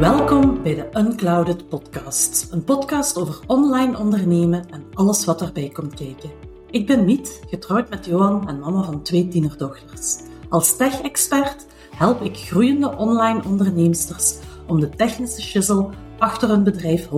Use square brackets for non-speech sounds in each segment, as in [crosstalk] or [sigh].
Welkom bij de Unclouded Podcast, een podcast over online ondernemen en alles wat daarbij komt kijken. Ik ben Miet, getrouwd met Johan en mama van twee tienerdochters. Als tech-expert help ik groeiende online onderneemsters om de technische shizzle achter hun bedrijf 100%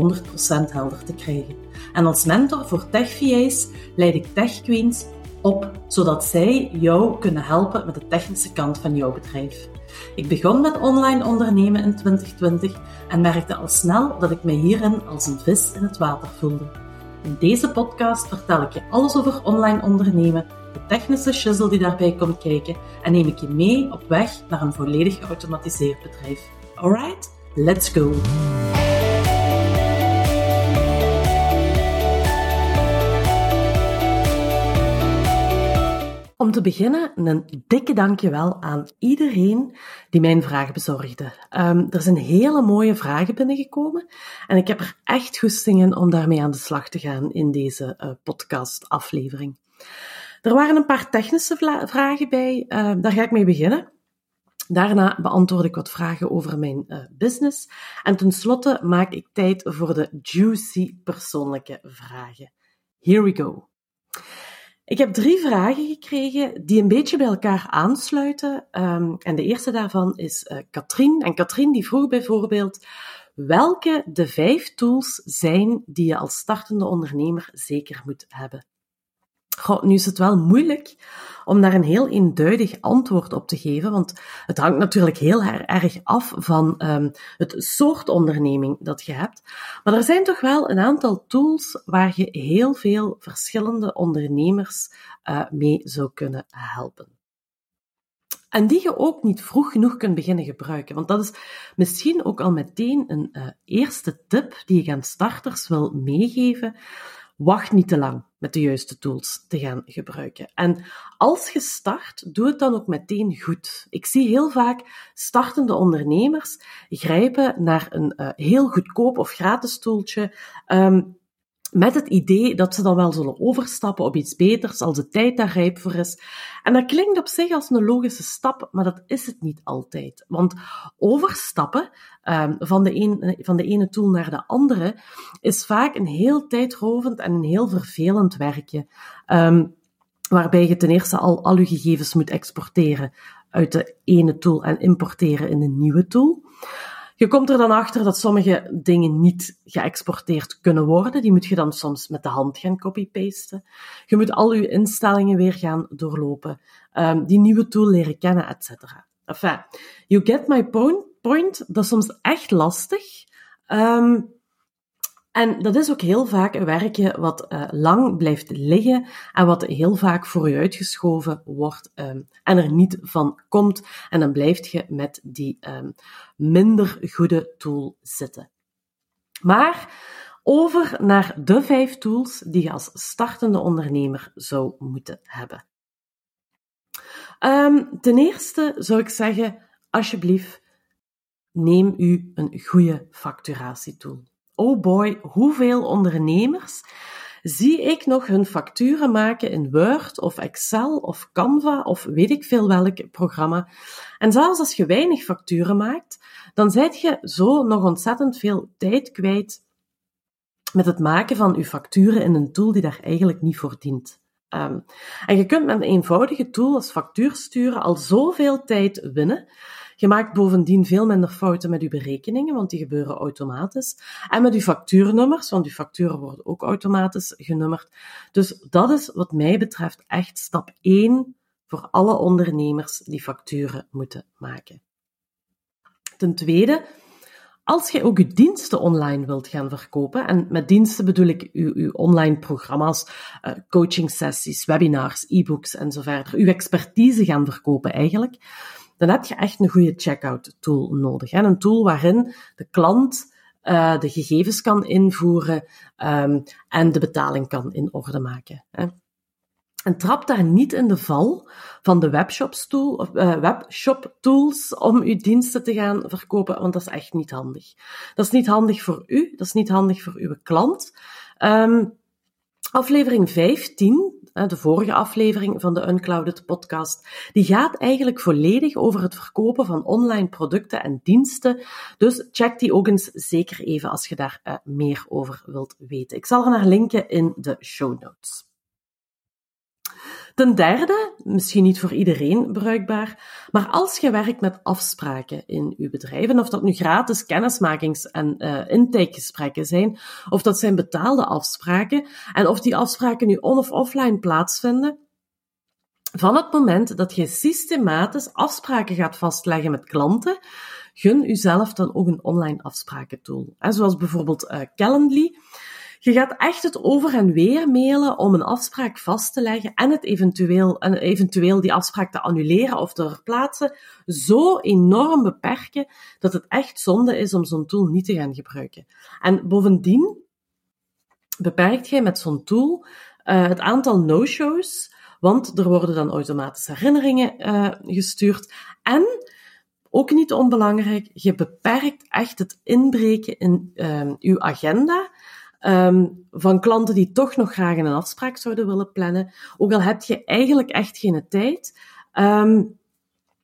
helder te krijgen. En als mentor voor tech-VA's leid ik tech-queens op, zodat zij jou kunnen helpen met de technische kant van jouw bedrijf. Ik begon met online ondernemen in 2020 en merkte al snel dat ik me hierin als een vis in het water voelde. In deze podcast vertel ik je alles over online ondernemen, de technische shizzle die daarbij komt kijken en neem ik je mee op weg naar een volledig geautomatiseerd bedrijf. Alright, let's go! Om te beginnen, een dikke dankjewel aan iedereen die mijn vragen bezorgde. Um, er zijn hele mooie vragen binnengekomen en ik heb er echt goesting in om daarmee aan de slag te gaan in deze uh, podcast-aflevering. Er waren een paar technische vragen bij, uh, daar ga ik mee beginnen. Daarna beantwoord ik wat vragen over mijn uh, business. En tenslotte maak ik tijd voor de juicy persoonlijke vragen. Here we go. Ik heb drie vragen gekregen die een beetje bij elkaar aansluiten. Um, en de eerste daarvan is uh, Katrien. En Katrien die vroeg bijvoorbeeld welke de vijf tools zijn die je als startende ondernemer zeker moet hebben. Nu is het wel moeilijk om daar een heel eenduidig antwoord op te geven, want het hangt natuurlijk heel erg af van um, het soort onderneming dat je hebt. Maar er zijn toch wel een aantal tools waar je heel veel verschillende ondernemers uh, mee zou kunnen helpen. En die je ook niet vroeg genoeg kunt beginnen gebruiken. Want dat is misschien ook al meteen een uh, eerste tip die ik aan starters wil meegeven. Wacht niet te lang met de juiste tools te gaan gebruiken. En als je start, doe het dan ook meteen goed. Ik zie heel vaak startende ondernemers grijpen naar een uh, heel goedkoop of gratis tooltje. Um, met het idee dat ze dan wel zullen overstappen op iets beters als de tijd daar rijp voor is. En dat klinkt op zich als een logische stap, maar dat is het niet altijd. Want overstappen um, van, de een, van de ene tool naar de andere is vaak een heel tijdrovend en een heel vervelend werkje. Um, waarbij je ten eerste al al je gegevens moet exporteren uit de ene tool en importeren in een nieuwe tool. Je komt er dan achter dat sommige dingen niet geëxporteerd kunnen worden. Die moet je dan soms met de hand gaan copy-pasten. Je moet al je instellingen weer gaan doorlopen. Um, die nieuwe tool leren kennen, etc. Enfin, you get my point. Dat is soms echt lastig. Um, en dat is ook heel vaak een werkje wat uh, lang blijft liggen en wat heel vaak voor je uitgeschoven wordt um, en er niet van komt. En dan blijf je met die um, minder goede tool zitten. Maar over naar de vijf tools die je als startende ondernemer zou moeten hebben. Um, ten eerste zou ik zeggen, alsjeblieft, neem u een goede facturatietool oh boy, hoeveel ondernemers zie ik nog hun facturen maken in Word of Excel of Canva of weet ik veel welk programma. En zelfs als je weinig facturen maakt, dan zet je zo nog ontzettend veel tijd kwijt met het maken van je facturen in een tool die daar eigenlijk niet voor dient. Um, en je kunt met een eenvoudige tool als factuur sturen al zoveel tijd winnen, je maakt bovendien veel minder fouten met je berekeningen, want die gebeuren automatisch. En met je factuurnummers, want je facturen worden ook automatisch genummerd. Dus dat is wat mij betreft echt stap 1 voor alle ondernemers die facturen moeten maken. Ten tweede, als je ook je diensten online wilt gaan verkopen, en met diensten bedoel ik uw online programma's, uh, coaching sessies, webinars, e-books en zo verder, uw expertise gaan verkopen eigenlijk, dan heb je echt een goede checkout tool nodig. Hè? Een tool waarin de klant uh, de gegevens kan invoeren um, en de betaling kan in orde maken. Hè? En trap daar niet in de val van de webshops tool, uh, webshop tools om uw diensten te gaan verkopen, want dat is echt niet handig. Dat is niet handig voor u, dat is niet handig voor uw klant. Um, Aflevering 15, de vorige aflevering van de Unclouded podcast, die gaat eigenlijk volledig over het verkopen van online producten en diensten. Dus check die ook eens zeker even als je daar eh, meer over wilt weten. Ik zal er naar linken in de show notes. Ten derde, misschien niet voor iedereen bruikbaar, maar als je werkt met afspraken in je bedrijf, en of dat nu gratis kennismakings- en uh, intakegesprekken zijn, of dat zijn betaalde afspraken, en of die afspraken nu on- of offline plaatsvinden, van het moment dat je systematisch afspraken gaat vastleggen met klanten, gun jezelf dan ook een online afsprakentool. En zoals bijvoorbeeld uh, Calendly. Je gaat echt het over en weer mailen om een afspraak vast te leggen en het eventueel, en eventueel die afspraak te annuleren of te verplaatsen, zo enorm beperken dat het echt zonde is om zo'n tool niet te gaan gebruiken. En bovendien beperkt jij met zo'n tool uh, het aantal no-shows, want er worden dan automatisch herinneringen uh, gestuurd. En ook niet onbelangrijk, je beperkt echt het inbreken in uh, uw agenda Um, van klanten die toch nog graag een afspraak zouden willen plannen. Ook al heb je eigenlijk echt geen tijd. Um,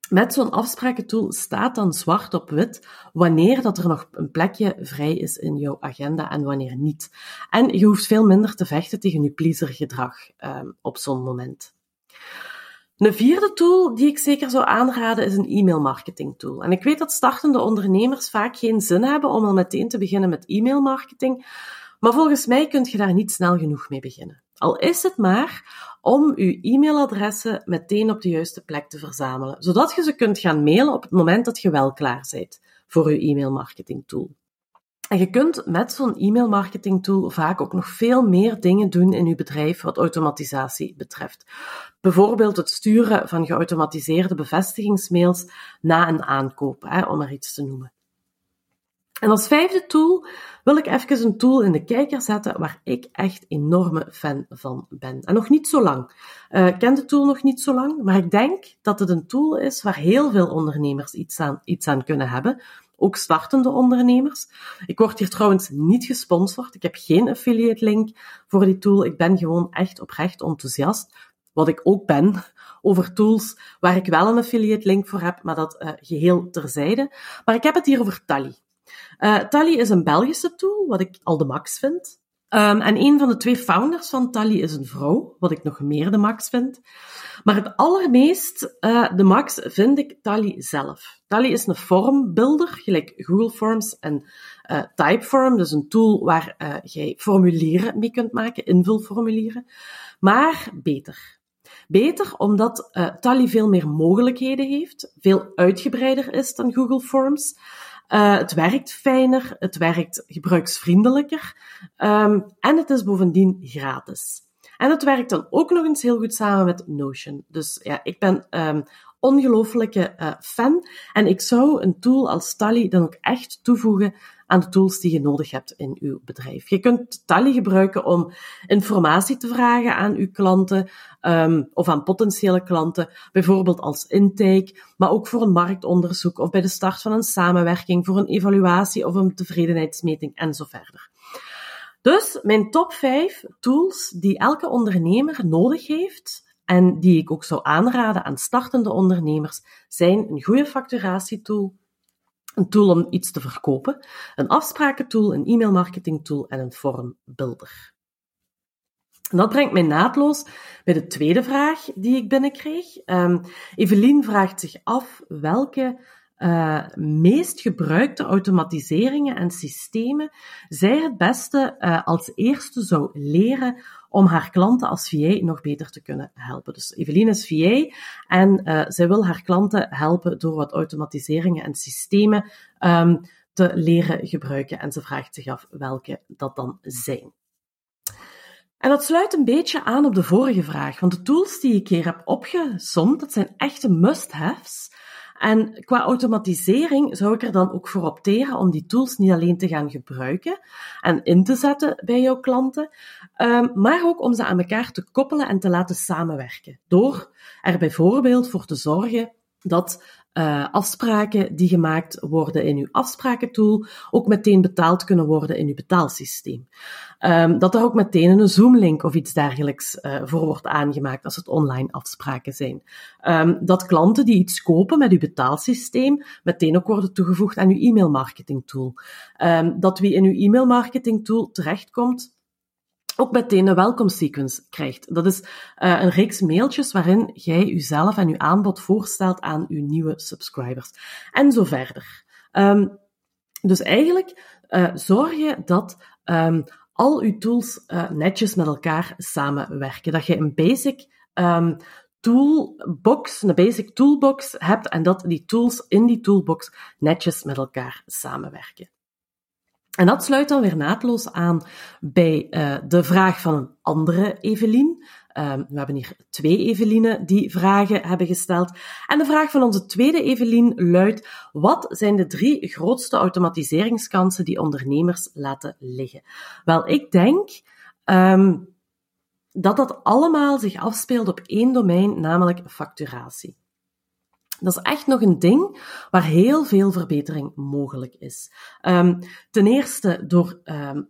met zo'n afsprakentool staat dan zwart op wit wanneer dat er nog een plekje vrij is in jouw agenda en wanneer niet. En je hoeft veel minder te vechten tegen je pleasergedrag um, op zo'n moment. Een vierde tool die ik zeker zou aanraden is een e-mail marketing tool. En ik weet dat startende ondernemers vaak geen zin hebben om al meteen te beginnen met e-mail marketing. Maar volgens mij kunt je daar niet snel genoeg mee beginnen. Al is het maar om uw e-mailadressen meteen op de juiste plek te verzamelen, zodat je ze kunt gaan mailen op het moment dat je wel klaar bent voor uw e-mail marketing tool. En je kunt met zo'n e-mail marketing tool vaak ook nog veel meer dingen doen in je bedrijf wat automatisatie betreft. Bijvoorbeeld het sturen van geautomatiseerde bevestigingsmails na een aankoop, hè, om er iets te noemen. En als vijfde tool wil ik even een tool in de kijker zetten waar ik echt enorme fan van ben. En nog niet zo lang. Uh, ik ken de tool nog niet zo lang, maar ik denk dat het een tool is waar heel veel ondernemers iets aan, iets aan kunnen hebben. Ook startende ondernemers. Ik word hier trouwens niet gesponsord. Ik heb geen affiliate link voor die tool. Ik ben gewoon echt oprecht enthousiast. Wat ik ook ben [laughs] over tools waar ik wel een affiliate link voor heb, maar dat uh, geheel terzijde. Maar ik heb het hier over Tally. Uh, Tally is een Belgische tool, wat ik al de max vind. Um, en een van de twee founders van Tally is een vrouw, wat ik nog meer de max vind. Maar het allermeest uh, de max vind ik Tally zelf. Tally is een formbuilder, gelijk Google Forms en uh, Typeform, dus een tool waar uh, jij formulieren mee kunt maken, invulformulieren. Maar beter. Beter omdat Tally veel meer mogelijkheden heeft, veel uitgebreider is dan Google Forms. Uh, het werkt fijner, het werkt gebruiksvriendelijker um, en het is bovendien gratis. En het werkt dan ook nog eens heel goed samen met Notion. Dus ja, ik ben um, ongelooflijke uh, fan en ik zou een tool als Tally dan ook echt toevoegen aan de tools die je nodig hebt in uw bedrijf. Je kunt Tally gebruiken om informatie te vragen aan uw klanten um, of aan potentiële klanten, bijvoorbeeld als intake, maar ook voor een marktonderzoek of bij de start van een samenwerking, voor een evaluatie of een tevredenheidsmeting en zo verder. Dus mijn top 5 tools die elke ondernemer nodig heeft en die ik ook zou aanraden aan startende ondernemers zijn een goede facturatietool, een tool om iets te verkopen, een afsprakentool, een e-mailmarketing tool en een formbuilder. En dat brengt mij naadloos bij de tweede vraag die ik binnenkreeg. Um, Evelien vraagt zich af welke uh, meest gebruikte automatiseringen en systemen zij het beste uh, als eerste zou leren om haar klanten als VA nog beter te kunnen helpen. Dus Evelien is VA en uh, zij wil haar klanten helpen door wat automatiseringen en systemen um, te leren gebruiken. En ze vraagt zich af welke dat dan zijn. En dat sluit een beetje aan op de vorige vraag, want de tools die ik hier heb opgesomd, dat zijn echte must-haves. En qua automatisering zou ik er dan ook voor opteren om die tools niet alleen te gaan gebruiken en in te zetten bij jouw klanten, um, maar ook om ze aan elkaar te koppelen en te laten samenwerken. Door er bijvoorbeeld voor te zorgen dat uh, afspraken die gemaakt worden in uw afsprakentool ook meteen betaald kunnen worden in uw betaalsysteem. Um, dat er ook meteen een Zoom-link of iets dergelijks uh, voor wordt aangemaakt als het online afspraken zijn. Um, dat klanten die iets kopen met uw betaalsysteem meteen ook worden toegevoegd aan uw e-mailmarketing tool. Um, dat wie in uw e-mailmarketing tool terechtkomt, ook meteen een welcome sequence krijgt. Dat is uh, een reeks mailtjes waarin jij jezelf en je aanbod voorstelt aan uw nieuwe subscribers. En zo verder. Um, dus eigenlijk uh, zorg je dat um, al uw tools uh, netjes met elkaar samenwerken. Dat je een basic um, toolbox, een basic toolbox hebt en dat die tools in die toolbox netjes met elkaar samenwerken. En dat sluit dan weer naadloos aan bij uh, de vraag van een andere Evelien. Um, we hebben hier twee Evelinen die vragen hebben gesteld. En de vraag van onze tweede Evelien luidt: wat zijn de drie grootste automatiseringskansen die ondernemers laten liggen? Wel, ik denk um, dat dat allemaal zich afspeelt op één domein, namelijk facturatie. Dat is echt nog een ding waar heel veel verbetering mogelijk is. Um, ten eerste door um,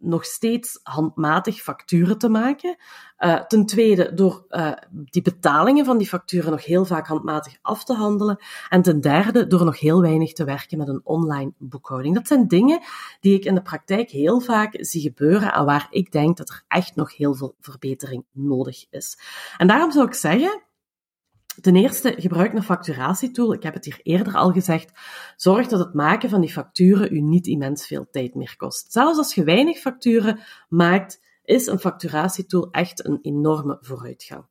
nog steeds handmatig facturen te maken. Uh, ten tweede door uh, die betalingen van die facturen nog heel vaak handmatig af te handelen. En ten derde door nog heel weinig te werken met een online boekhouding. Dat zijn dingen die ik in de praktijk heel vaak zie gebeuren en waar ik denk dat er echt nog heel veel verbetering nodig is. En daarom zou ik zeggen, Ten eerste, gebruik een facturatietool. Ik heb het hier eerder al gezegd. Zorg dat het maken van die facturen u niet immens veel tijd meer kost. Zelfs als je weinig facturen maakt, is een facturatietool echt een enorme vooruitgang.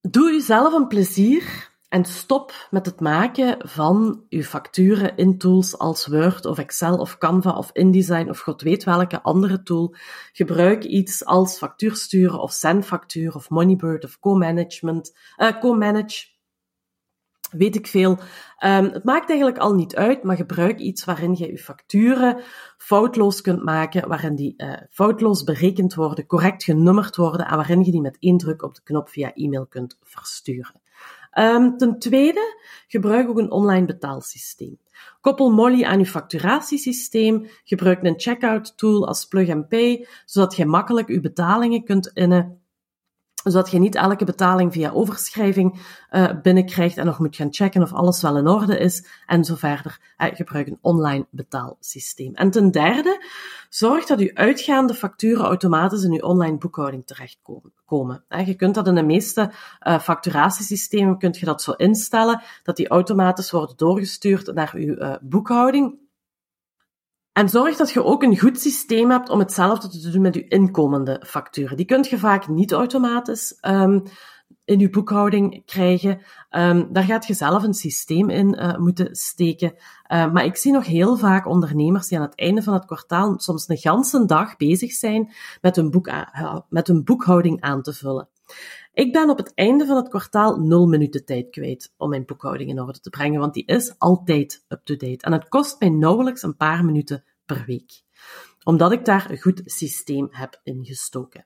Doe uzelf een plezier en stop met het maken van uw facturen in tools als Word of Excel of Canva of InDesign of god weet welke andere tool. Gebruik iets als factuursturen of Zenfactuur of Moneybird of Co-Management, uh, Co-Manage weet ik veel. Um, het maakt eigenlijk al niet uit, maar gebruik iets waarin je je facturen foutloos kunt maken, waarin die uh, foutloos berekend worden, correct genummerd worden en waarin je die met één druk op de knop via e-mail kunt versturen. Um, ten tweede, gebruik ook een online betaalsysteem. Koppel Molly aan je facturatiesysteem. Gebruik een checkout tool als Plug and Pay, zodat je makkelijk je betalingen kunt innen zodat je niet elke betaling via overschrijving uh, binnenkrijgt en nog moet gaan checken of alles wel in orde is en zo verder. Uh, gebruik een online betaalsysteem. En ten derde, zorg dat je uitgaande facturen automatisch in je online boekhouding terechtkomen. Uh, je kunt dat in de meeste facturatiesystemen kunt je dat zo instellen, dat die automatisch worden doorgestuurd naar uh, boekhouding. En zorg dat je ook een goed systeem hebt om hetzelfde te doen met je inkomende facturen. Die kunt je vaak niet automatisch um, in je boekhouding krijgen. Um, daar gaat je zelf een systeem in uh, moeten steken. Uh, maar ik zie nog heel vaak ondernemers die aan het einde van het kwartaal soms een ganse dag bezig zijn met hun, boek, uh, met hun boekhouding aan te vullen. Ik ben op het einde van het kwartaal nul minuten tijd kwijt om mijn boekhouding in orde te brengen, want die is altijd up-to-date. En het kost mij nauwelijks een paar minuten per week, omdat ik daar een goed systeem heb ingestoken.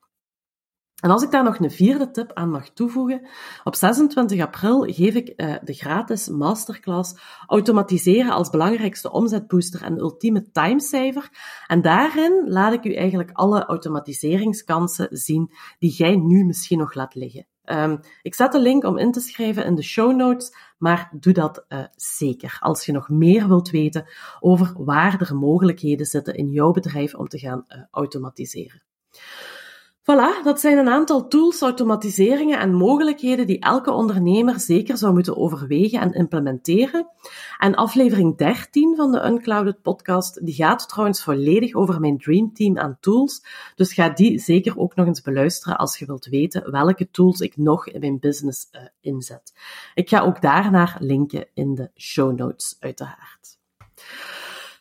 En als ik daar nog een vierde tip aan mag toevoegen, op 26 april geef ik uh, de gratis masterclass Automatiseren als belangrijkste omzetbooster en ultieme timesaver. En daarin laat ik u eigenlijk alle automatiseringskansen zien die jij nu misschien nog laat liggen. Um, ik zet de link om in te schrijven in de show notes, maar doe dat uh, zeker als je nog meer wilt weten over waar er mogelijkheden zitten in jouw bedrijf om te gaan uh, automatiseren. Voilà, dat zijn een aantal tools, automatiseringen en mogelijkheden die elke ondernemer zeker zou moeten overwegen en implementeren. En aflevering 13 van de Unclouded podcast, die gaat trouwens volledig over mijn Dream Team aan tools. Dus ga die zeker ook nog eens beluisteren als je wilt weten welke tools ik nog in mijn business uh, inzet. Ik ga ook daarnaar linken in de show notes, uiteraard.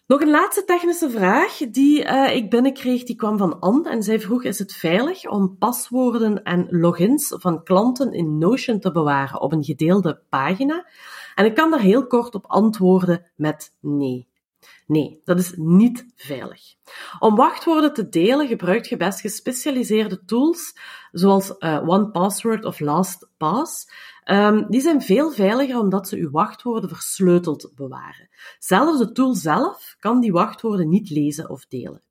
Nog een laatste technische vraag die uh, ik binnenkreeg, die kwam van Anne en zij vroeg, is het veilig om paswoorden en logins van klanten in Notion te bewaren op een gedeelde pagina? En ik kan daar heel kort op antwoorden met nee. Nee, dat is niet veilig. Om wachtwoorden te delen gebruik je best gespecialiseerde tools zoals uh, OnePassword of LastPass. Um, die zijn veel veiliger omdat ze uw wachtwoorden versleuteld bewaren. Zelfs de tool zelf kan die wachtwoorden niet lezen of delen.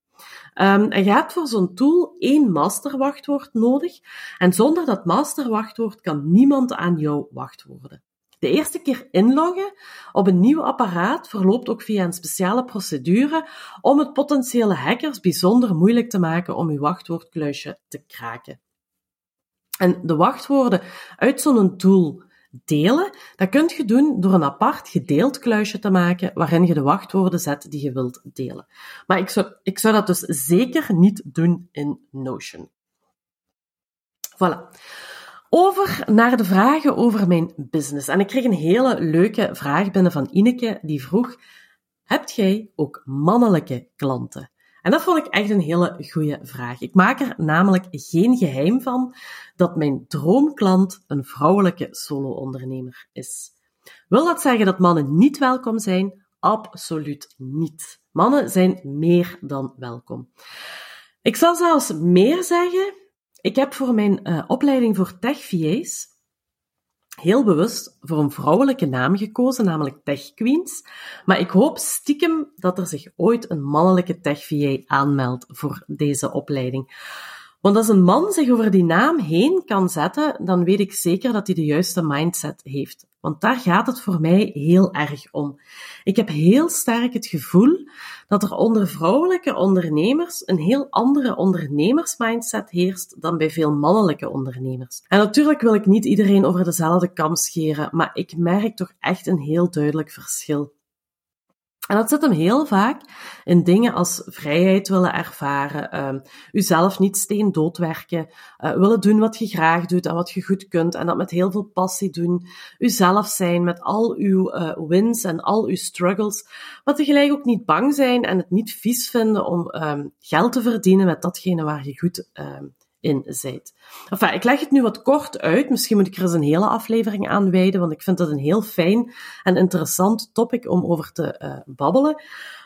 Um, en je hebt voor zo'n tool één masterwachtwoord nodig. En zonder dat masterwachtwoord kan niemand aan jouw wachtwoorden. De eerste keer inloggen op een nieuw apparaat verloopt ook via een speciale procedure om het potentiële hackers bijzonder moeilijk te maken om uw wachtwoordkluisje te kraken. En de wachtwoorden uit zo'n tool delen, dat kunt je doen door een apart gedeeld kluisje te maken waarin je de wachtwoorden zet die je wilt delen. Maar ik zou, ik zou dat dus zeker niet doen in Notion. Voilà. Over naar de vragen over mijn business. En ik kreeg een hele leuke vraag binnen van Ineke, die vroeg, heb jij ook mannelijke klanten? En dat vond ik echt een hele goede vraag. Ik maak er namelijk geen geheim van dat mijn droomklant een vrouwelijke solo-ondernemer is. Wil dat zeggen dat mannen niet welkom zijn? Absoluut niet. Mannen zijn meer dan welkom. Ik zal zelfs meer zeggen. Ik heb voor mijn uh, opleiding voor tech VA's heel bewust voor een vrouwelijke naam gekozen, namelijk Tech Queens. Maar ik hoop stiekem dat er zich ooit een mannelijke Tech VA aanmeldt voor deze opleiding. Want als een man zich over die naam heen kan zetten, dan weet ik zeker dat hij de juiste mindset heeft. Want daar gaat het voor mij heel erg om. Ik heb heel sterk het gevoel dat er onder vrouwelijke ondernemers een heel andere ondernemersmindset heerst dan bij veel mannelijke ondernemers. En natuurlijk wil ik niet iedereen over dezelfde kam scheren, maar ik merk toch echt een heel duidelijk verschil. En dat zit hem heel vaak in dingen als vrijheid willen ervaren, uh, uzelf niet steen doodwerken, uh, willen doen wat je graag doet en wat je goed kunt en dat met heel veel passie doen, uzelf zijn met al uw uh, wins en al uw struggles, maar tegelijk ook niet bang zijn en het niet vies vinden om um, geld te verdienen met datgene waar je goed uh, in zijt. Ik leg het nu wat kort uit. Misschien moet ik er eens een hele aflevering aan wijden, want ik vind dat een heel fijn en interessant topic om over te uh, babbelen.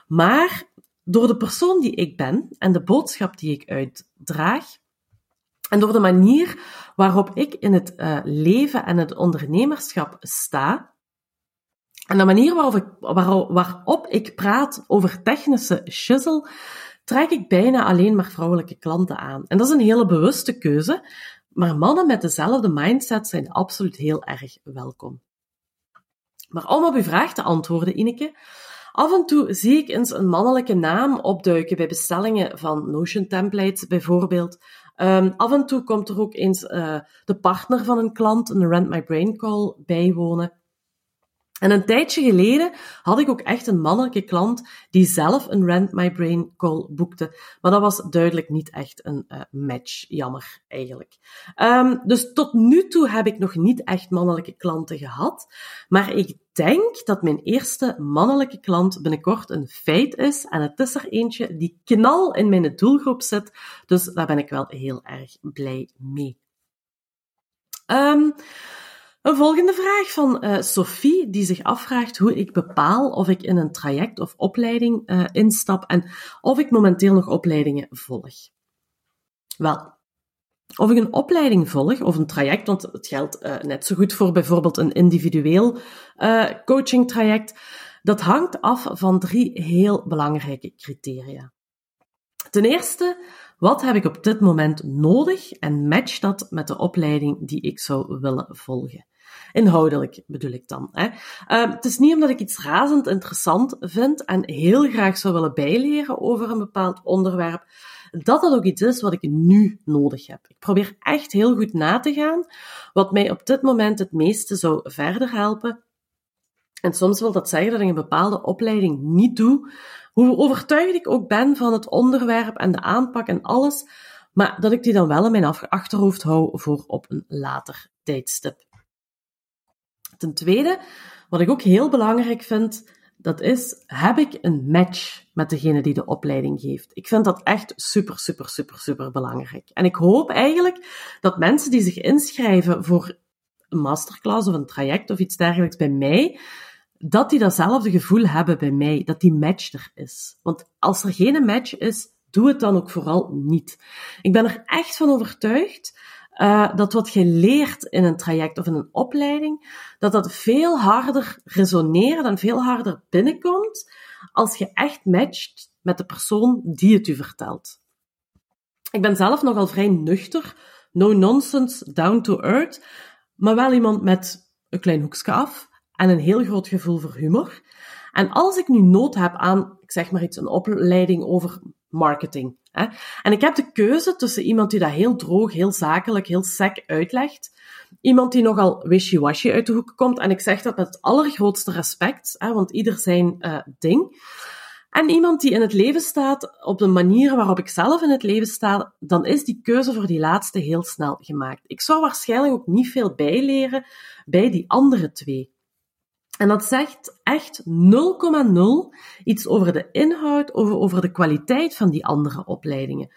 Maar door de persoon die ik ben en de boodschap die ik uitdraag, en door de manier waarop ik in het uh, leven en het ondernemerschap sta, en de manier waarop ik, waarop ik praat over technische shizzle, trek ik bijna alleen maar vrouwelijke klanten aan. En dat is een hele bewuste keuze, maar mannen met dezelfde mindset zijn absoluut heel erg welkom. Maar om op uw vraag te antwoorden, Ineke, af en toe zie ik eens een mannelijke naam opduiken bij bestellingen van Notion templates bijvoorbeeld. Um, af en toe komt er ook eens uh, de partner van een klant, een Rent My Brain Call, bijwonen. En een tijdje geleden had ik ook echt een mannelijke klant die zelf een Rent My Brain call boekte. Maar dat was duidelijk niet echt een uh, match. Jammer, eigenlijk. Um, dus tot nu toe heb ik nog niet echt mannelijke klanten gehad. Maar ik denk dat mijn eerste mannelijke klant binnenkort een feit is. En het is er eentje die knal in mijn doelgroep zit. Dus daar ben ik wel heel erg blij mee. Um, een volgende vraag van uh, Sophie, die zich afvraagt hoe ik bepaal of ik in een traject of opleiding uh, instap en of ik momenteel nog opleidingen volg. Wel, of ik een opleiding volg of een traject, want het geldt uh, net zo goed voor bijvoorbeeld een individueel coaching traject, dat hangt af van drie heel belangrijke criteria. Ten eerste, wat heb ik op dit moment nodig en match dat met de opleiding die ik zou willen volgen? Inhoudelijk bedoel ik dan. Hè. Uh, het is niet omdat ik iets razend interessant vind en heel graag zou willen bijleren over een bepaald onderwerp, dat dat ook iets is wat ik nu nodig heb. Ik probeer echt heel goed na te gaan wat mij op dit moment het meeste zou verder helpen. En soms wil dat zeggen dat ik een bepaalde opleiding niet doe, hoe overtuigd ik ook ben van het onderwerp en de aanpak en alles, maar dat ik die dan wel in mijn achterhoofd hou voor op een later tijdstip. Ten tweede, wat ik ook heel belangrijk vind, dat is, heb ik een match met degene die de opleiding geeft? Ik vind dat echt super, super, super, super belangrijk. En ik hoop eigenlijk dat mensen die zich inschrijven voor een masterclass of een traject of iets dergelijks bij mij, dat die datzelfde gevoel hebben bij mij, dat die match er is. Want als er geen match is, doe het dan ook vooral niet. Ik ben er echt van overtuigd uh, dat wat je leert in een traject of in een opleiding, dat dat veel harder resoneert en veel harder binnenkomt als je echt matcht met de persoon die het u vertelt. Ik ben zelf nogal vrij nuchter, no nonsense, down to earth, maar wel iemand met een klein hoekje af en een heel groot gevoel voor humor. En als ik nu nood heb aan, ik zeg maar iets, een opleiding over marketing, hè, en ik heb de keuze tussen iemand die dat heel droog, heel zakelijk, heel sec uitlegt, iemand die nogal wishy-washy uit de hoek komt, en ik zeg dat met het allergrootste respect, hè, want ieder zijn uh, ding, en iemand die in het leven staat op de manier waarop ik zelf in het leven sta, dan is die keuze voor die laatste heel snel gemaakt. Ik zou waarschijnlijk ook niet veel bijleren bij die andere twee. En dat zegt echt 0,0 iets over de inhoud, over, over de kwaliteit van die andere opleidingen.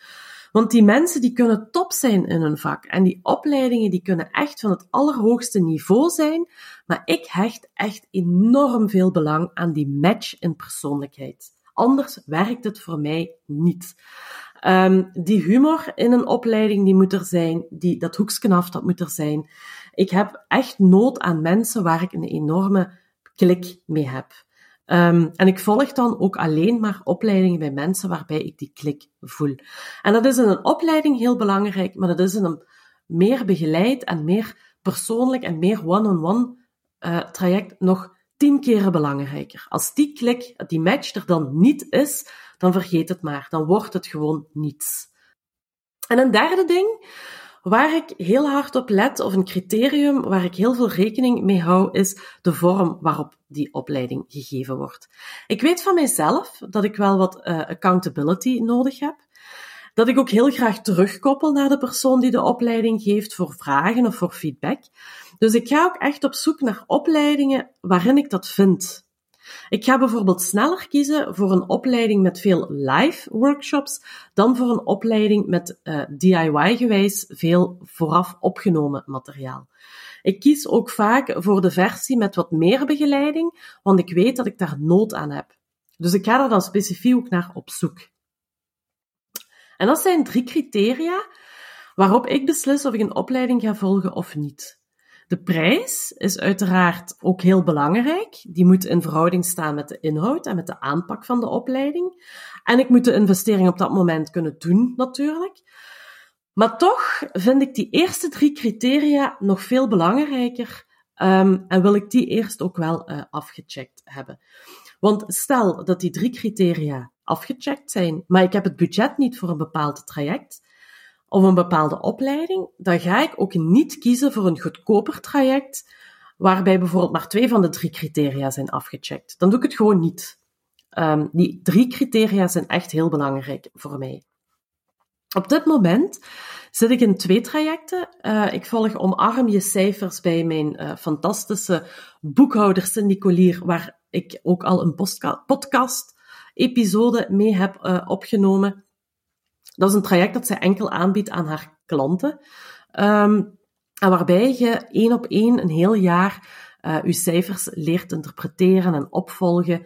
Want die mensen die kunnen top zijn in hun vak. En die opleidingen die kunnen echt van het allerhoogste niveau zijn. Maar ik hecht echt enorm veel belang aan die match in persoonlijkheid. Anders werkt het voor mij niet. Um, die humor in een opleiding, die moet er zijn. Die, dat hoekskenaf, dat moet er zijn. Ik heb echt nood aan mensen waar ik een enorme klik mee heb. Um, en ik volg dan ook alleen maar opleidingen bij mensen waarbij ik die klik voel. En dat is in een opleiding heel belangrijk, maar dat is in een meer begeleid en meer persoonlijk en meer one-on-one uh, traject nog tien keren belangrijker. Als die klik, die match er dan niet is, dan vergeet het maar. Dan wordt het gewoon niets. En een derde ding, waar ik heel hard op let, of een criterium waar ik heel veel rekening mee hou, is de vorm waarop die opleiding gegeven wordt. Ik weet van mijzelf dat ik wel wat uh, accountability nodig heb. Dat ik ook heel graag terugkoppel naar de persoon die de opleiding geeft voor vragen of voor feedback. Dus ik ga ook echt op zoek naar opleidingen waarin ik dat vind. Ik ga bijvoorbeeld sneller kiezen voor een opleiding met veel live workshops dan voor een opleiding met uh, DIY-gewijs veel vooraf opgenomen materiaal. Ik kies ook vaak voor de versie met wat meer begeleiding, want ik weet dat ik daar nood aan heb. Dus ik ga er dan specifiek ook naar op zoek. En dat zijn drie criteria waarop ik beslis of ik een opleiding ga volgen of niet. De prijs is uiteraard ook heel belangrijk. Die moet in verhouding staan met de inhoud en met de aanpak van de opleiding. En ik moet de investering op dat moment kunnen doen, natuurlijk. Maar toch vind ik die eerste drie criteria nog veel belangrijker um, en wil ik die eerst ook wel uh, afgecheckt hebben. Want stel dat die drie criteria afgecheckt zijn, maar ik heb het budget niet voor een bepaald traject, of een bepaalde opleiding, dan ga ik ook niet kiezen voor een goedkoper traject, waarbij bijvoorbeeld maar twee van de drie criteria zijn afgecheckt. Dan doe ik het gewoon niet. Um, die drie criteria zijn echt heel belangrijk voor mij. Op dit moment zit ik in twee trajecten. Uh, ik volg Omarm je cijfers bij mijn uh, fantastische boekhouder Cindy Collier, waar ik ook al een podcast-episode mee heb uh, opgenomen. Dat is een traject dat zij enkel aanbiedt aan haar klanten. Um, en waarbij je één op één een heel jaar uh, je cijfers leert interpreteren en opvolgen.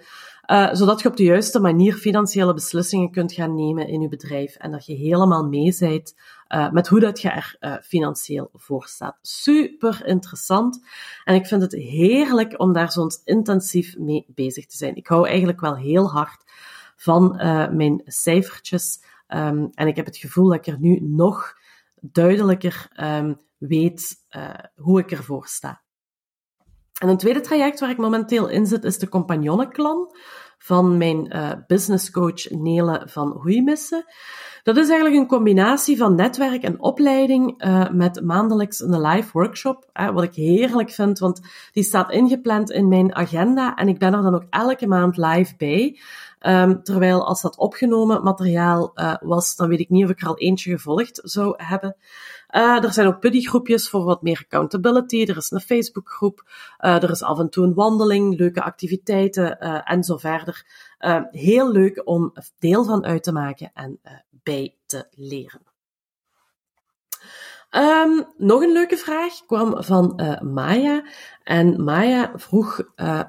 Uh, zodat je op de juiste manier financiële beslissingen kunt gaan nemen in je bedrijf. En dat je helemaal mee bent uh, met hoe dat je er financieel voor staat. Super interessant. En ik vind het heerlijk om daar zo intensief mee bezig te zijn. Ik hou eigenlijk wel heel hard van mijn cijfertjes. Um, en ik heb het gevoel dat ik er nu nog duidelijker um, weet uh, hoe ik ervoor sta. En een tweede traject waar ik momenteel in zit, is de Compagnonenklan van mijn uh, business coach Nele van Hoeimissen. Dat is eigenlijk een combinatie van netwerk en opleiding uh, met maandelijks een live workshop, uh, wat ik heerlijk vind, want die staat ingepland in mijn agenda en ik ben er dan ook elke maand live bij. Um, terwijl als dat opgenomen materiaal uh, was, dan weet ik niet of ik er al eentje gevolgd zou hebben. Uh, er zijn ook buddygroepjes voor wat meer accountability. Er is een Facebookgroep. Uh, er is af en toe een wandeling, leuke activiteiten en zo verder. heel leuk om deel van uit te maken en bij te leren. Um, nog een leuke vraag kwam van Maya. En Maya vroeg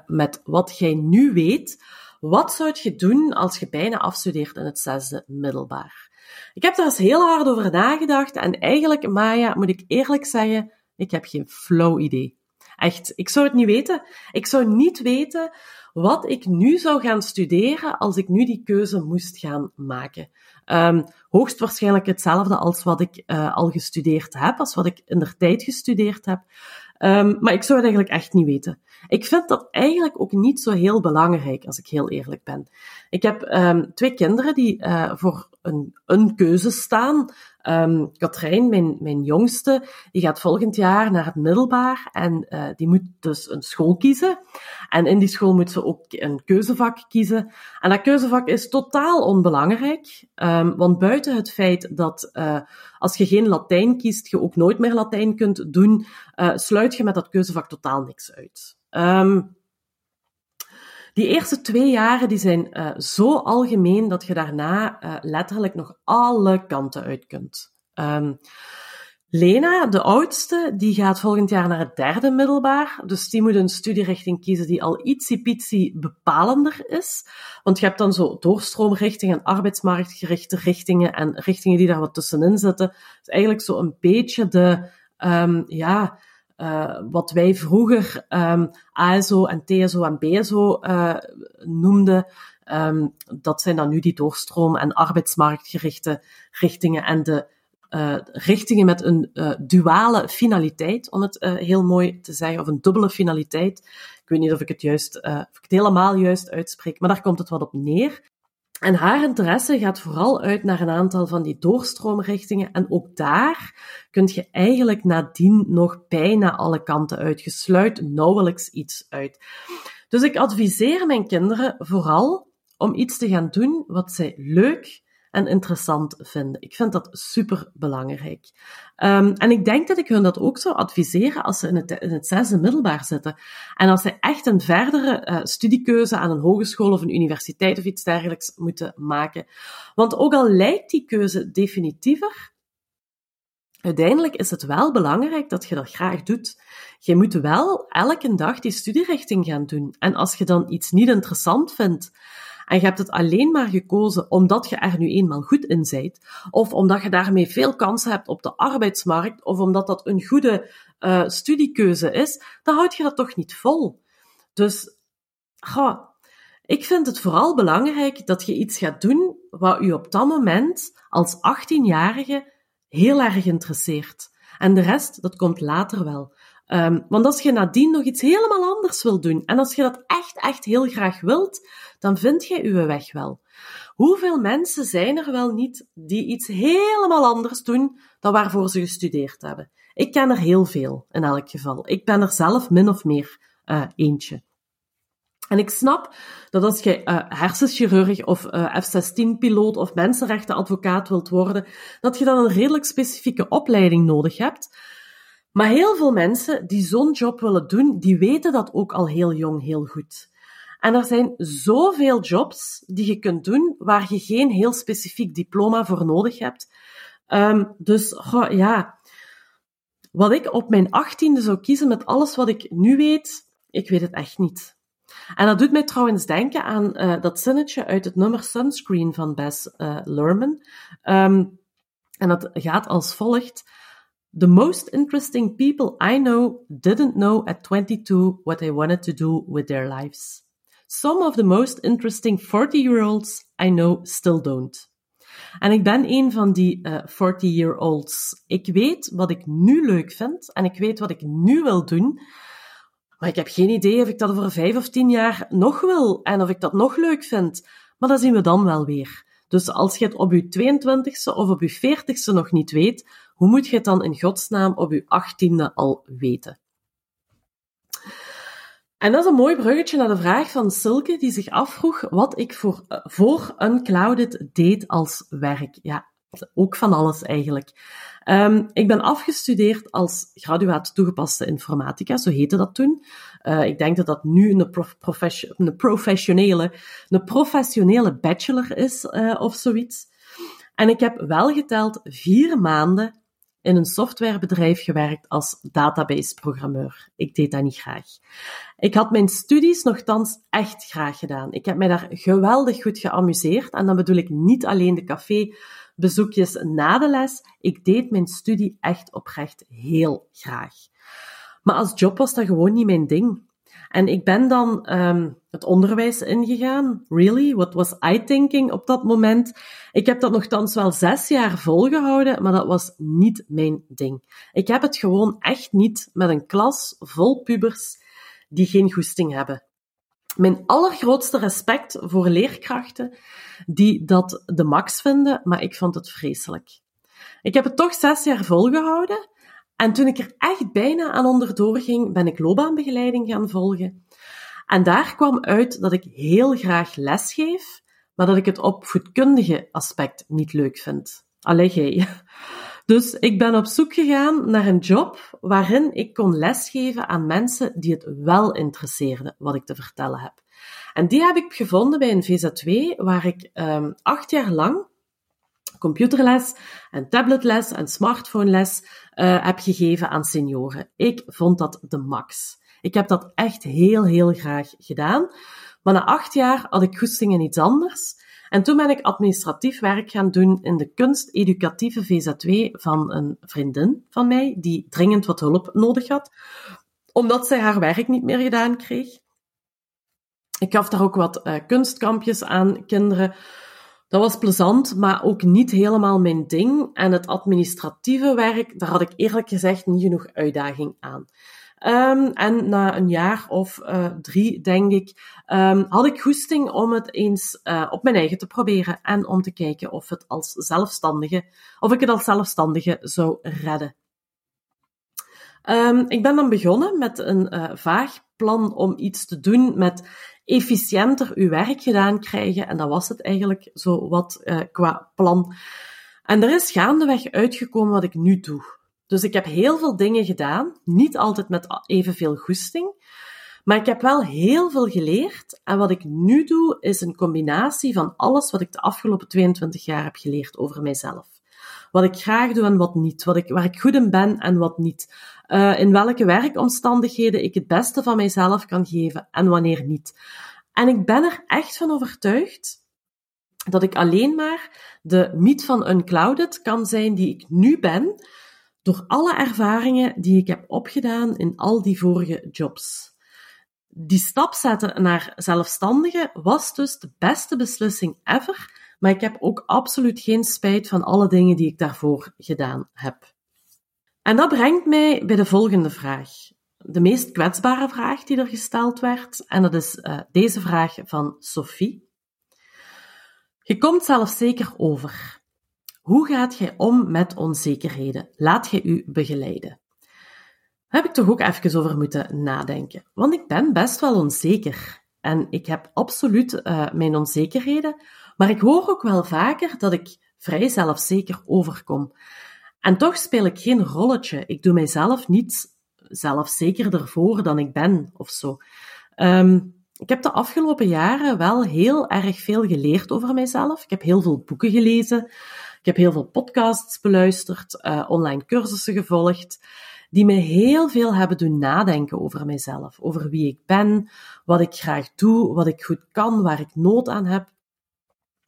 met wat jij nu weet, Wat zou je doen als je bijna afstudeert in het zesde middelbaar? Ik heb daar eens heel hard over nagedacht en eigenlijk, Maya, moet ik eerlijk zeggen, ik heb geen flow idee. Echt, ik zou het niet weten. Ik zou niet weten wat ik nu zou gaan studeren als ik nu die keuze moest gaan maken. Um, hoogstwaarschijnlijk hetzelfde als wat ik uh, al gestudeerd heb, als wat ik in de tijd gestudeerd heb. Um, maar ik zou het eigenlijk echt niet weten. Ik vind dat eigenlijk ook niet zo heel belangrijk, als ik heel eerlijk ben. Ik heb um, twee kinderen die uh, voor een, een keuze staan. Um, Katrijn, mijn, mijn jongste, die gaat volgend jaar naar het middelbaar en uh, die moet dus een school kiezen. En in die school moet ze ook een keuzevak kiezen. En dat keuzevak is totaal onbelangrijk, um, want buiten het feit dat uh, als je geen Latijn kiest, je ook nooit meer Latijn kunt doen, uh, sluit je met dat keuzevak totaal niks uit. Um, die eerste twee jaren die zijn uh, zo algemeen dat je daarna uh, letterlijk nog alle kanten uit kunt. Um, Lena, de oudste, die gaat volgend jaar naar het derde middelbaar. Dus die moet een studierichting kiezen die al ietsiepietsie bepalender is. Want je hebt dan zo doorstroomrichtingen, arbeidsmarktgerichte richtingen en richtingen die daar wat tussenin zitten. Dus eigenlijk zo een beetje de, um, ja, uh, wat wij vroeger um, ASO en TSO en BSO uh, noemden, um, dat zijn dan nu die doorstroom- en arbeidsmarktgerichte richtingen en de uh, richtingen met een duale finaliteit, om het heel mooi te zeggen, of een dubbele finaliteit. Ik weet niet of ik het juist, of ik het helemaal juist uitspreek, maar daar komt het wat op neer. En haar interesse gaat vooral uit naar een aantal van die doorstroomrichtingen. En ook daar kun je eigenlijk nadien nog bijna alle kanten uit. Je sluit nauwelijks iets uit. Dus ik adviseer mijn kinderen vooral om iets te gaan doen wat zij leuk en interessant vinden. Ik vind dat super belangrijk. Um, en ik denk dat ik hun dat ook zou adviseren als ze in het, in het zesde middelbaar zitten. En als ze echt een verdere uh, studiekeuze aan een hogeschool of een universiteit of iets dergelijks moeten maken. Want ook al lijkt die keuze definitiever, uiteindelijk is het wel belangrijk dat je dat graag doet. Je moet wel elke dag die studierichting gaan doen. En als je dan iets niet interessant vindt, en je hebt het alleen maar gekozen omdat je er nu eenmaal goed in bent, of omdat je daarmee veel kansen hebt op de arbeidsmarkt, of omdat dat een goede uh, studiekeuze is, dan houd je dat toch niet vol. Dus, ik vind het vooral belangrijk dat je iets gaat doen wat u op dat moment als 18-jarige heel erg interesseert. En de rest, dat komt later wel. Um, want als je nadien nog iets helemaal anders wil doen, en als je dat echt, echt heel graag wilt, dan vind je uw weg wel. Hoeveel mensen zijn er wel niet die iets helemaal anders doen dan waarvoor ze gestudeerd hebben? Ik ken er heel veel, in elk geval. Ik ben er zelf min of meer uh, eentje. En ik snap dat als je uh, hersenchirurg of uh, F-16-piloot of mensenrechtenadvocaat wilt worden, dat je dan een redelijk specifieke opleiding nodig hebt. Maar heel veel mensen die zo'n job willen doen, die weten dat ook al heel jong heel goed. En er zijn zoveel jobs die je kunt doen waar je geen heel specifiek diploma voor nodig hebt. Um, dus ja, wat ik op mijn achttiende zou kiezen met alles wat ik nu weet, ik weet het echt niet. En dat doet mij trouwens denken aan uh, dat zinnetje uit het nummer Sunscreen van Bess uh, Lerman. Um, en dat gaat als volgt. The most interesting people I know didn't know at 22 what they wanted to do with their lives. Some of the most interesting 40-year-olds I know still don't. En ik ben een van die uh, eh, 40-year-olds. Ik weet wat ik nu leuk vind en ik weet wat ik nu wil doen. Maar ik heb geen idee of ik dat over vijf of tien jaar nog wil en of ik dat nog leuk vind. Maar dat zien we dan wel weer. Dus als je het op je 22ste of op je 40ste nog niet weet, hoe moet je het dan in godsnaam op je 18e al weten? En dat is een mooi bruggetje naar de vraag van Silke, die zich afvroeg wat ik voor, uh, voor Unclouded deed als werk. Ja, ook van alles eigenlijk. Um, ik ben afgestudeerd als graduaat toegepaste informatica, zo heette dat toen. Uh, ik denk dat dat nu een, prof profession een, professionele, een professionele bachelor is uh, of zoiets. En ik heb wel geteld vier maanden in een softwarebedrijf gewerkt als database-programmeur. Ik deed dat niet graag. Ik had mijn studies nogthans echt graag gedaan. Ik heb mij daar geweldig goed geamuseerd. En dan bedoel ik niet alleen de cafébezoekjes na de les. Ik deed mijn studie echt oprecht heel graag. Maar als job was dat gewoon niet mijn ding. En ik ben dan um, het onderwijs ingegaan. Really? What was I thinking op dat moment? Ik heb dat nogthans wel zes jaar volgehouden, maar dat was niet mijn ding. Ik heb het gewoon echt niet met een klas vol pubers die geen goesting hebben. Mijn allergrootste respect voor leerkrachten die dat de max vinden, maar ik vond het vreselijk. Ik heb het toch zes jaar volgehouden en toen ik er echt bijna aan onderdoor ging, ben ik loopbaanbegeleiding gaan volgen. En daar kwam uit dat ik heel graag lesgeef, maar dat ik het opvoedkundige aspect niet leuk vind. Allee, Dus ik ben op zoek gegaan naar een job waarin ik kon lesgeven aan mensen die het wel interesseerde wat ik te vertellen heb. En die heb ik gevonden bij een VZW, waar ik um, acht jaar lang computerles en tabletles en smartphoneles uh, heb gegeven aan senioren. Ik vond dat de max. Ik heb dat echt heel, heel graag gedaan. Maar na acht jaar had ik goesting in iets anders. En toen ben ik administratief werk gaan doen in de kunsteducatieve VZW van een vriendin van mij, die dringend wat hulp nodig had, omdat zij haar werk niet meer gedaan kreeg. Ik gaf daar ook wat uh, kunstkampjes aan kinderen. Dat was plezant, maar ook niet helemaal mijn ding. En het administratieve werk, daar had ik eerlijk gezegd niet genoeg uitdaging aan. Um, en na een jaar of uh, drie, denk ik, um, had ik goesting om het eens uh, op mijn eigen te proberen en om te kijken of het als zelfstandige, of ik het als zelfstandige zou redden. Um, ik ben dan begonnen met een uh, vaag plan om iets te doen met efficiënter uw werk gedaan krijgen. En dat was het eigenlijk zo wat uh, qua plan. En er is gaandeweg uitgekomen wat ik nu doe. Dus ik heb heel veel dingen gedaan, niet altijd met evenveel goesting. Maar ik heb wel heel veel geleerd. En wat ik nu doe, is een combinatie van alles wat ik de afgelopen 22 jaar heb geleerd over mijzelf. Wat ik graag doe en wat niet. Wat ik, waar ik goed in ben en wat niet. Uh, in welke werkomstandigheden ik het beste van mijzelf kan geven en wanneer niet. En ik ben er echt van overtuigd dat ik alleen maar de meet van unclouded kan zijn die ik nu ben, door alle ervaringen die ik heb opgedaan in al die vorige jobs. Die stap zetten naar zelfstandige was dus de beste beslissing ever, maar ik heb ook absoluut geen spijt van alle dingen die ik daarvoor gedaan heb. En dat brengt mij bij de volgende vraag. De meest kwetsbare vraag die er gesteld werd, en dat is uh, deze vraag van Sophie. Je komt zelf zeker over. Hoe gaat jij om met onzekerheden? Laat je u begeleiden? Daar heb ik toch ook even over moeten nadenken. Want ik ben best wel onzeker. En ik heb absoluut uh, mijn onzekerheden. Maar ik hoor ook wel vaker dat ik vrij zelfzeker overkom. En toch speel ik geen rolletje. Ik doe mijzelf niet zelfzekerder voor dan ik ben of zo. Um, ik heb de afgelopen jaren wel heel erg veel geleerd over mijzelf. Ik heb heel veel boeken gelezen. Ik heb heel veel podcasts beluisterd, uh, online cursussen gevolgd, die me heel veel hebben doen nadenken over mijzelf. Over wie ik ben, wat ik graag doe, wat ik goed kan, waar ik nood aan heb.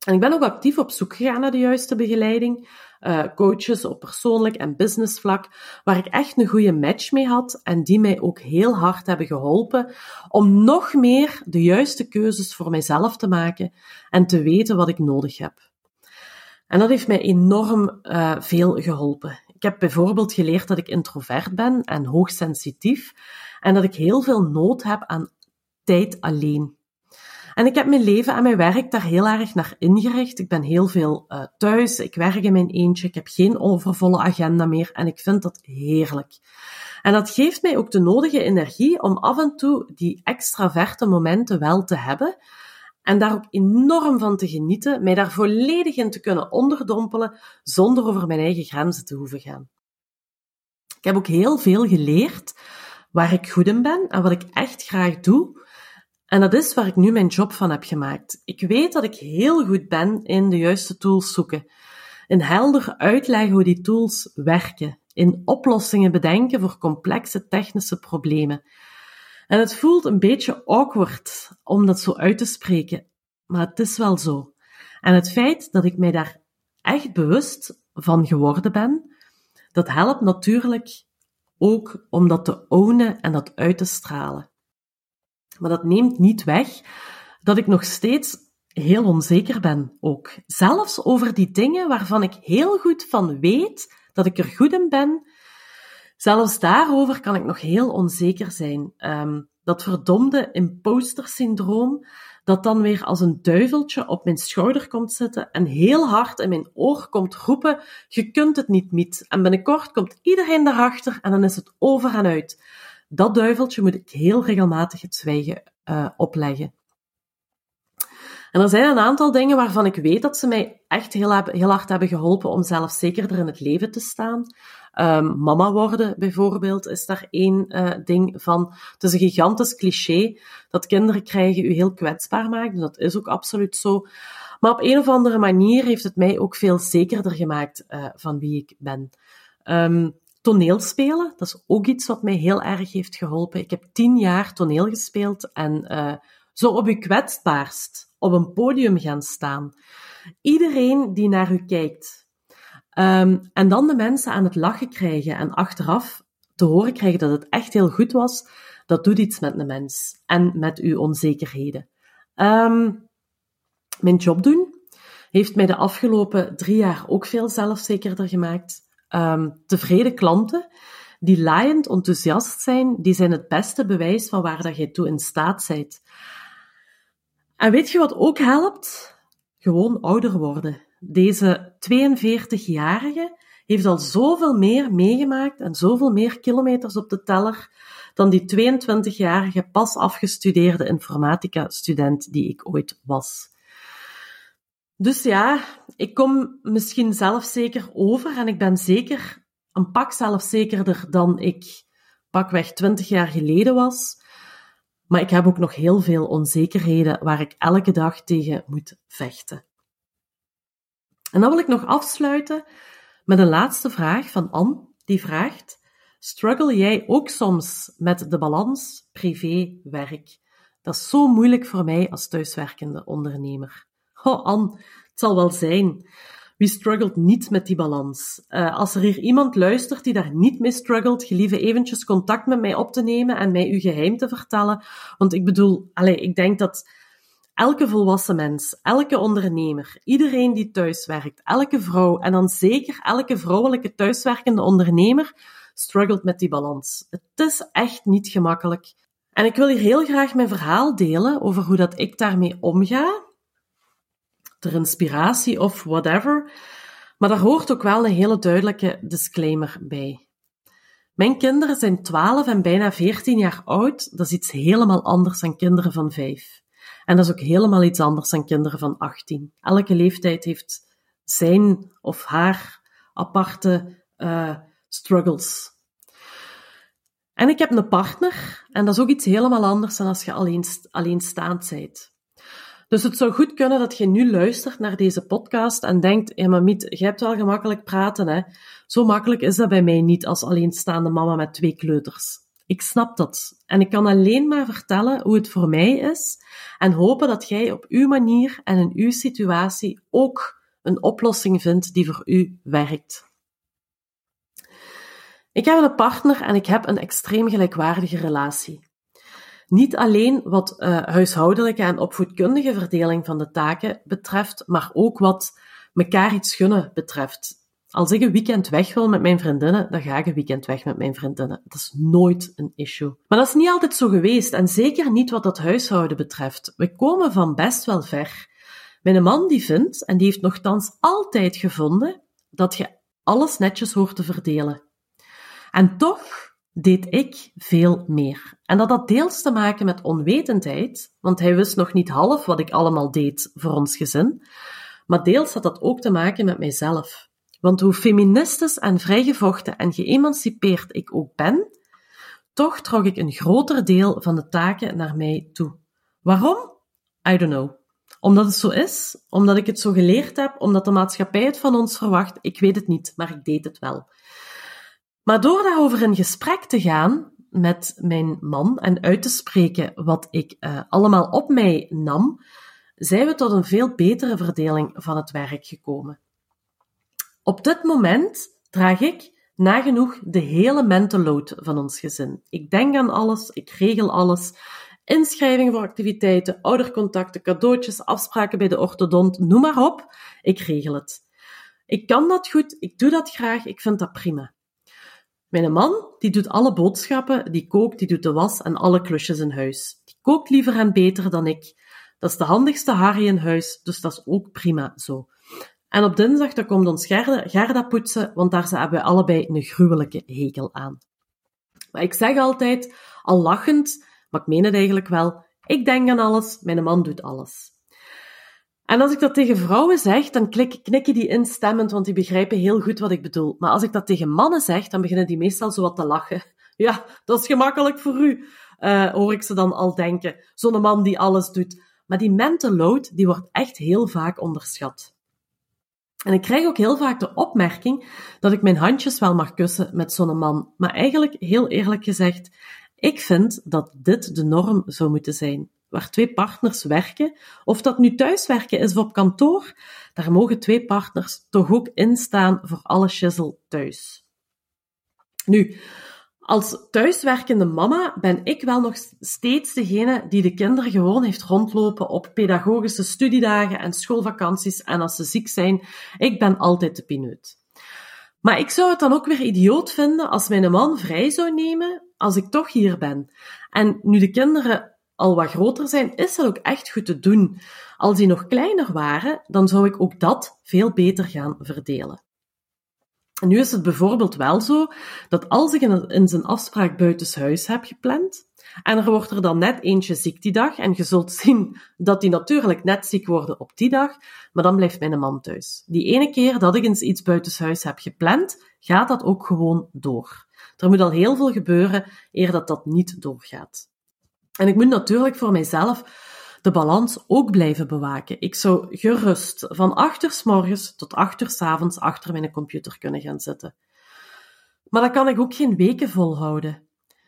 En ik ben ook actief op zoek gegaan naar de juiste begeleiding uh, coaches op persoonlijk en business vlak, waar ik echt een goede match mee had en die mij ook heel hard hebben geholpen om nog meer de juiste keuzes voor mijzelf te maken en te weten wat ik nodig heb. En dat heeft mij enorm uh, veel geholpen. Ik heb bijvoorbeeld geleerd dat ik introvert ben en hoogsensitief en dat ik heel veel nood heb aan tijd alleen. En ik heb mijn leven en mijn werk daar heel erg naar ingericht. Ik ben heel veel uh, thuis, ik werk in mijn eentje, ik heb geen overvolle agenda meer en ik vind dat heerlijk. En dat geeft mij ook de nodige energie om af en toe die extraverte momenten wel te hebben. En daar ook enorm van te genieten, mij daar volledig in te kunnen onderdompelen, zonder over mijn eigen grenzen te hoeven gaan. Ik heb ook heel veel geleerd waar ik goed in ben en wat ik echt graag doe. En dat is waar ik nu mijn job van heb gemaakt. Ik weet dat ik heel goed ben in de juiste tools zoeken. In helder uitleggen hoe die tools werken. In oplossingen bedenken voor complexe technische problemen. En het voelt een beetje awkward om dat zo uit te spreken, maar het is wel zo. En het feit dat ik mij daar echt bewust van geworden ben, dat helpt natuurlijk ook om dat te ownen en dat uit te stralen. Maar dat neemt niet weg dat ik nog steeds heel onzeker ben ook. Zelfs over die dingen waarvan ik heel goed van weet dat ik er goed in ben, zelfs daarover kan ik nog heel onzeker zijn. Um, dat verdomde imposter syndroom, dat dan weer als een duiveltje op mijn schouder komt zitten en heel hard in mijn oor komt roepen, je kunt het niet, Miet. En binnenkort komt iedereen daarachter en dan is het over en uit. Dat duiveltje moet ik heel regelmatig het zwijgen uh, opleggen. En er zijn een aantal dingen waarvan ik weet dat ze mij echt heel, heel hard hebben geholpen om zelfzekerder in het leven te staan. Um, mama worden bijvoorbeeld is daar één uh, ding van. Het is een gigantisch cliché dat kinderen krijgen u heel kwetsbaar maakt. dat is ook absoluut zo. Maar op een of andere manier heeft het mij ook veel zekerder gemaakt uh, van wie ik ben. Um, toneelspelen, dat is ook iets wat mij heel erg heeft geholpen. Ik heb tien jaar toneel gespeeld en uh, zo op uw kwetsbaarst op een podium gaan staan. Iedereen die naar u kijkt. Um, en dan de mensen aan het lachen krijgen en achteraf te horen krijgen dat het echt heel goed was, dat doet iets met de mens en met uw onzekerheden. Um, mijn job doen heeft mij de afgelopen drie jaar ook veel zelfzekerder gemaakt. Um, tevreden klanten die laaiend enthousiast zijn, die zijn het beste bewijs van waar dat jij toe in staat bent. En weet je wat ook helpt? Gewoon ouder worden. Deze 42-jarige heeft al zoveel meer meegemaakt en zoveel meer kilometers op de teller dan die 22-jarige pas afgestudeerde informatica-student die ik ooit was. Dus ja, ik kom misschien zelfzeker over en ik ben zeker een pak zelfzekerder dan ik pakweg 20 jaar geleden was. Maar ik heb ook nog heel veel onzekerheden waar ik elke dag tegen moet vechten. En dan wil ik nog afsluiten met een laatste vraag van Anne, die vraagt: Struggle jij ook soms met de balans privé-werk? Dat is zo moeilijk voor mij als thuiswerkende ondernemer. Oh, Anne, het zal wel zijn. Wie struggelt niet met die balans? Uh, als er hier iemand luistert die daar niet mee struggelt, gelieve eventjes contact met mij op te nemen en mij uw geheim te vertellen. Want ik bedoel, allez, ik denk dat elke volwassen mens, elke ondernemer, iedereen die thuiswerkt, elke vrouw en dan zeker elke vrouwelijke thuiswerkende ondernemer struggelt met die balans. Het is echt niet gemakkelijk. En ik wil hier heel graag mijn verhaal delen over hoe dat ik daarmee omga ter inspiratie of whatever. Maar daar hoort ook wel een hele duidelijke disclaimer bij. Mijn kinderen zijn 12 en bijna 14 jaar oud. Dat is iets helemaal anders dan kinderen van 5. En dat is ook helemaal iets anders dan kinderen van 18. Elke leeftijd heeft zijn of haar aparte uh, struggles. En ik heb een partner, en dat is ook iets helemaal anders dan als je alleen, alleenstaand bent. Dus het zou goed kunnen dat je nu luistert naar deze podcast en denkt, maar Miet, jij hebt wel gemakkelijk praten, hè. Zo makkelijk is dat bij mij niet als alleenstaande mama met twee kleuters. Ik snap dat. En ik kan alleen maar vertellen hoe het voor mij is en hopen dat jij op uw manier en in uw situatie ook een oplossing vindt die voor u werkt. Ik heb een partner en ik heb een extreem gelijkwaardige relatie. Niet alleen wat uh, huishoudelijke en opvoedkundige verdeling van de taken betreft, maar ook wat mekaar iets gunnen betreft. Als ik een weekend weg wil met mijn vriendinnen, dan ga ik een weekend weg met mijn vriendinnen. Dat is nooit een issue. Maar dat is niet altijd zo geweest en zeker niet wat dat huishouden betreft. We komen van best wel ver. Mijn man die vindt, en die heeft nogthans altijd gevonden, dat je alles netjes hoort te verdelen. En toch deed ik veel meer. En dat had deels te maken met onwetendheid, want hij wist nog niet half wat ik allemaal deed voor ons gezin, maar deels had dat ook te maken met mijzelf. Want hoe feministisch en vrijgevochten en geëmancipeerd ik ook ben, toch trok ik een groter deel van de taken naar mij toe. Waarom? I don't know. Omdat het zo is, omdat ik het zo geleerd heb, omdat de maatschappij het van ons verwacht, ik weet het niet, maar ik deed het wel. Maar door daarover in gesprek te gaan, met mijn man en uit te spreken wat ik uh, allemaal op mij nam, zijn we tot een veel betere verdeling van het werk gekomen. Op dit moment draag ik nagenoeg de hele mental load van ons gezin. Ik denk aan alles, ik regel alles. Inschrijvingen voor activiteiten, oudercontacten, cadeautjes, afspraken bij de orthodont, noem maar op. Ik regel het. Ik kan dat goed, ik doe dat graag, ik vind dat prima. Mijn man, die doet alle boodschappen, die kookt, die doet de was en alle klusjes in huis. Die kookt liever en beter dan ik. Dat is de handigste Harry in huis, dus dat is ook prima zo. En op dinsdag dan komt ons Gerda, Gerda poetsen, want daar hebben we allebei een gruwelijke hekel aan. Maar ik zeg altijd, al lachend, maar ik meen het eigenlijk wel, ik denk aan alles, mijn man doet alles. En als ik dat tegen vrouwen zeg, dan knikken die instemmend, want die begrijpen heel goed wat ik bedoel. Maar als ik dat tegen mannen zeg, dan beginnen die meestal zo wat te lachen. [laughs] Ja, dat is gemakkelijk voor u, uh, hoor ik ze dan al denken. Zo'n man die alles doet. Maar die mental load, die wordt echt heel vaak onderschat. En ik krijg ook heel vaak de opmerking dat ik mijn handjes wel mag kussen met zo'n man. Maar eigenlijk, heel eerlijk gezegd, ik vind dat dit de norm zou moeten zijn. Waar twee partners werken, of dat nu thuiswerken is of op kantoor, daar mogen twee partners toch ook instaan voor alle shizzle thuis. Nu, als thuiswerkende mama ben ik wel nog steeds degene die de kinderen gewoon heeft rondlopen op pedagogische studiedagen en schoolvakanties en als ze ziek zijn, ik ben altijd de pineut. Maar ik zou het dan ook weer idioot vinden als mijn man vrij zou nemen als ik toch hier ben. En nu de kinderen al wat groter zijn, is dat ook echt goed te doen. Als die nog kleiner waren, dan zou ik ook dat veel beter gaan verdelen. En nu is het bijvoorbeeld wel zo dat als ik in zijn afspraak buitenshuis heb gepland, en er wordt er dan net eentje ziek die dag, en je zult zien dat die natuurlijk net ziek worden op die dag, maar dan blijft mijn man thuis. Die ene keer dat ik eens iets buitenshuis heb gepland, gaat dat ook gewoon door. Er moet al heel veel gebeuren eer dat dat niet doorgaat. En ik moet natuurlijk voor mijzelf de balans ook blijven bewaken. Ik zou gerust van acht uur s morgens tot acht uur s avonds achter mijn computer kunnen gaan zitten. Maar dat kan ik ook geen weken volhouden.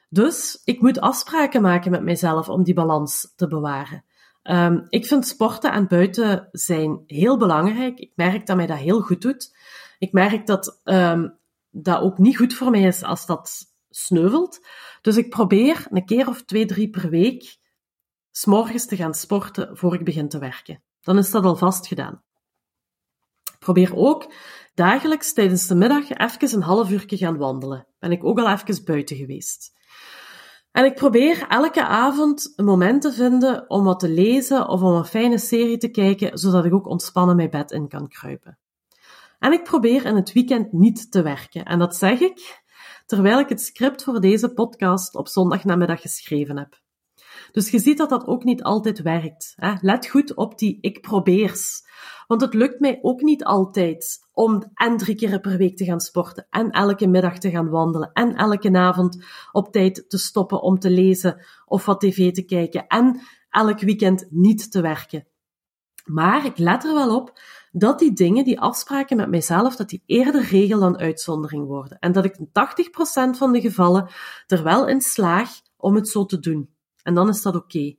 Dus ik moet afspraken maken met mijzelf om die balans te bewaren. Um, ik vind sporten en buiten zijn heel belangrijk. Ik merk dat mij dat heel goed doet. Ik merk dat um, dat ook niet goed voor mij is als dat sneuvelt. Dus ik probeer een keer of twee, drie per week s'morgens te gaan sporten voor ik begin te werken. Dan is dat al vast gedaan. Ik probeer ook dagelijks tijdens de middag even een half uur gaan wandelen. Ben ik ook al even buiten geweest. En ik probeer elke avond een moment te vinden om wat te lezen of om een fijne serie te kijken, zodat ik ook ontspannen mijn bed in kan kruipen. En ik probeer in het weekend niet te werken. En dat zeg ik terwijl ik het script voor deze podcast op zondagnamiddag geschreven heb. Dus je ziet dat dat ook niet altijd werkt. Hè? Let goed op die ik probeers. Want het lukt mij ook niet altijd om en drie keer per week te gaan sporten, en elke middag te gaan wandelen, en elke avond op tijd te stoppen om te lezen of wat tv te kijken, en elk weekend niet te werken. Maar ik let er wel op dat die dingen, die afspraken met mijzelf, dat die eerder regel dan uitzondering worden. En dat ik in 80% van de gevallen er wel in slaag om het zo te doen. En dan is dat oké.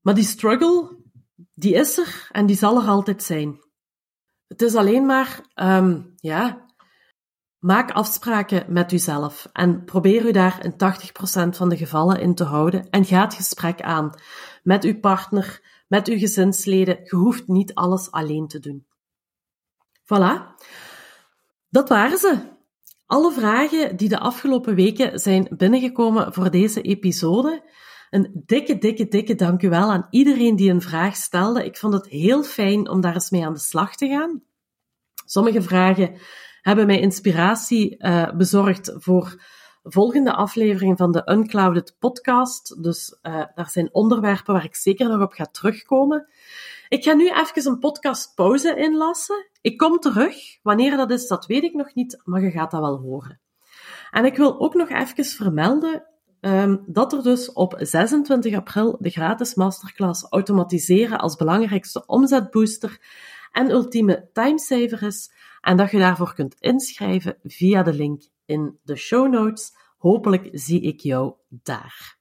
Maar die struggle, die is er en die zal er altijd zijn. Het is alleen maar, um, ja, maak afspraken met uzelf en probeer u daar in 80% van de gevallen in te houden en ga het gesprek aan met uw partner, met uw gezinsleden. Je hoeft niet alles alleen te doen. Voilà. Dat waren ze. Alle vragen die de afgelopen weken zijn binnengekomen voor deze episode. Een dikke, dikke, dikke dank u wel aan iedereen die een vraag stelde. Ik vond het heel fijn om daar eens mee aan de slag te gaan. Sommige vragen hebben mij inspiratie uh, bezorgd voor volgende aflevering van de Unclouded podcast. Dus uh, daar zijn onderwerpen waar ik zeker nog op ga terugkomen. Ik ga nu even een podcastpauze inlassen. Ik kom terug. Wanneer dat is, dat weet ik nog niet, maar je gaat dat wel horen. En ik wil ook nog even vermelden um, dat er dus op 26 april de gratis masterclass Automatiseren als belangrijkste omzetbooster en ultieme timesaver is en dat je daarvoor kunt inschrijven via de link in de show notes Hopelijk zie ik jou daar.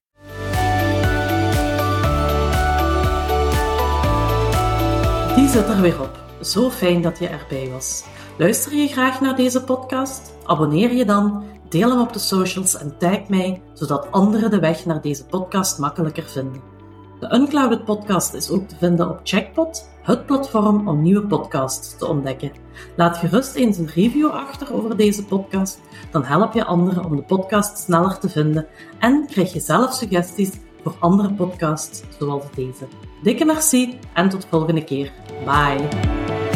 Die zit er weer op. Zo fijn dat je erbij was. Luister je graag naar deze podcast? Abonneer je dan, deel hem op de socials en tag mij, zodat anderen de weg naar deze podcast makkelijker vinden. De Unclouded podcast is ook te vinden op Checkpot, het platform om nieuwe podcasts te ontdekken. Laat gerust eens een review achter over deze podcast, dan help je anderen om de podcast sneller te vinden en krijg je zelf suggesties voor andere podcasts zoals deze. Dikke merci en tot volgende keer. Bye.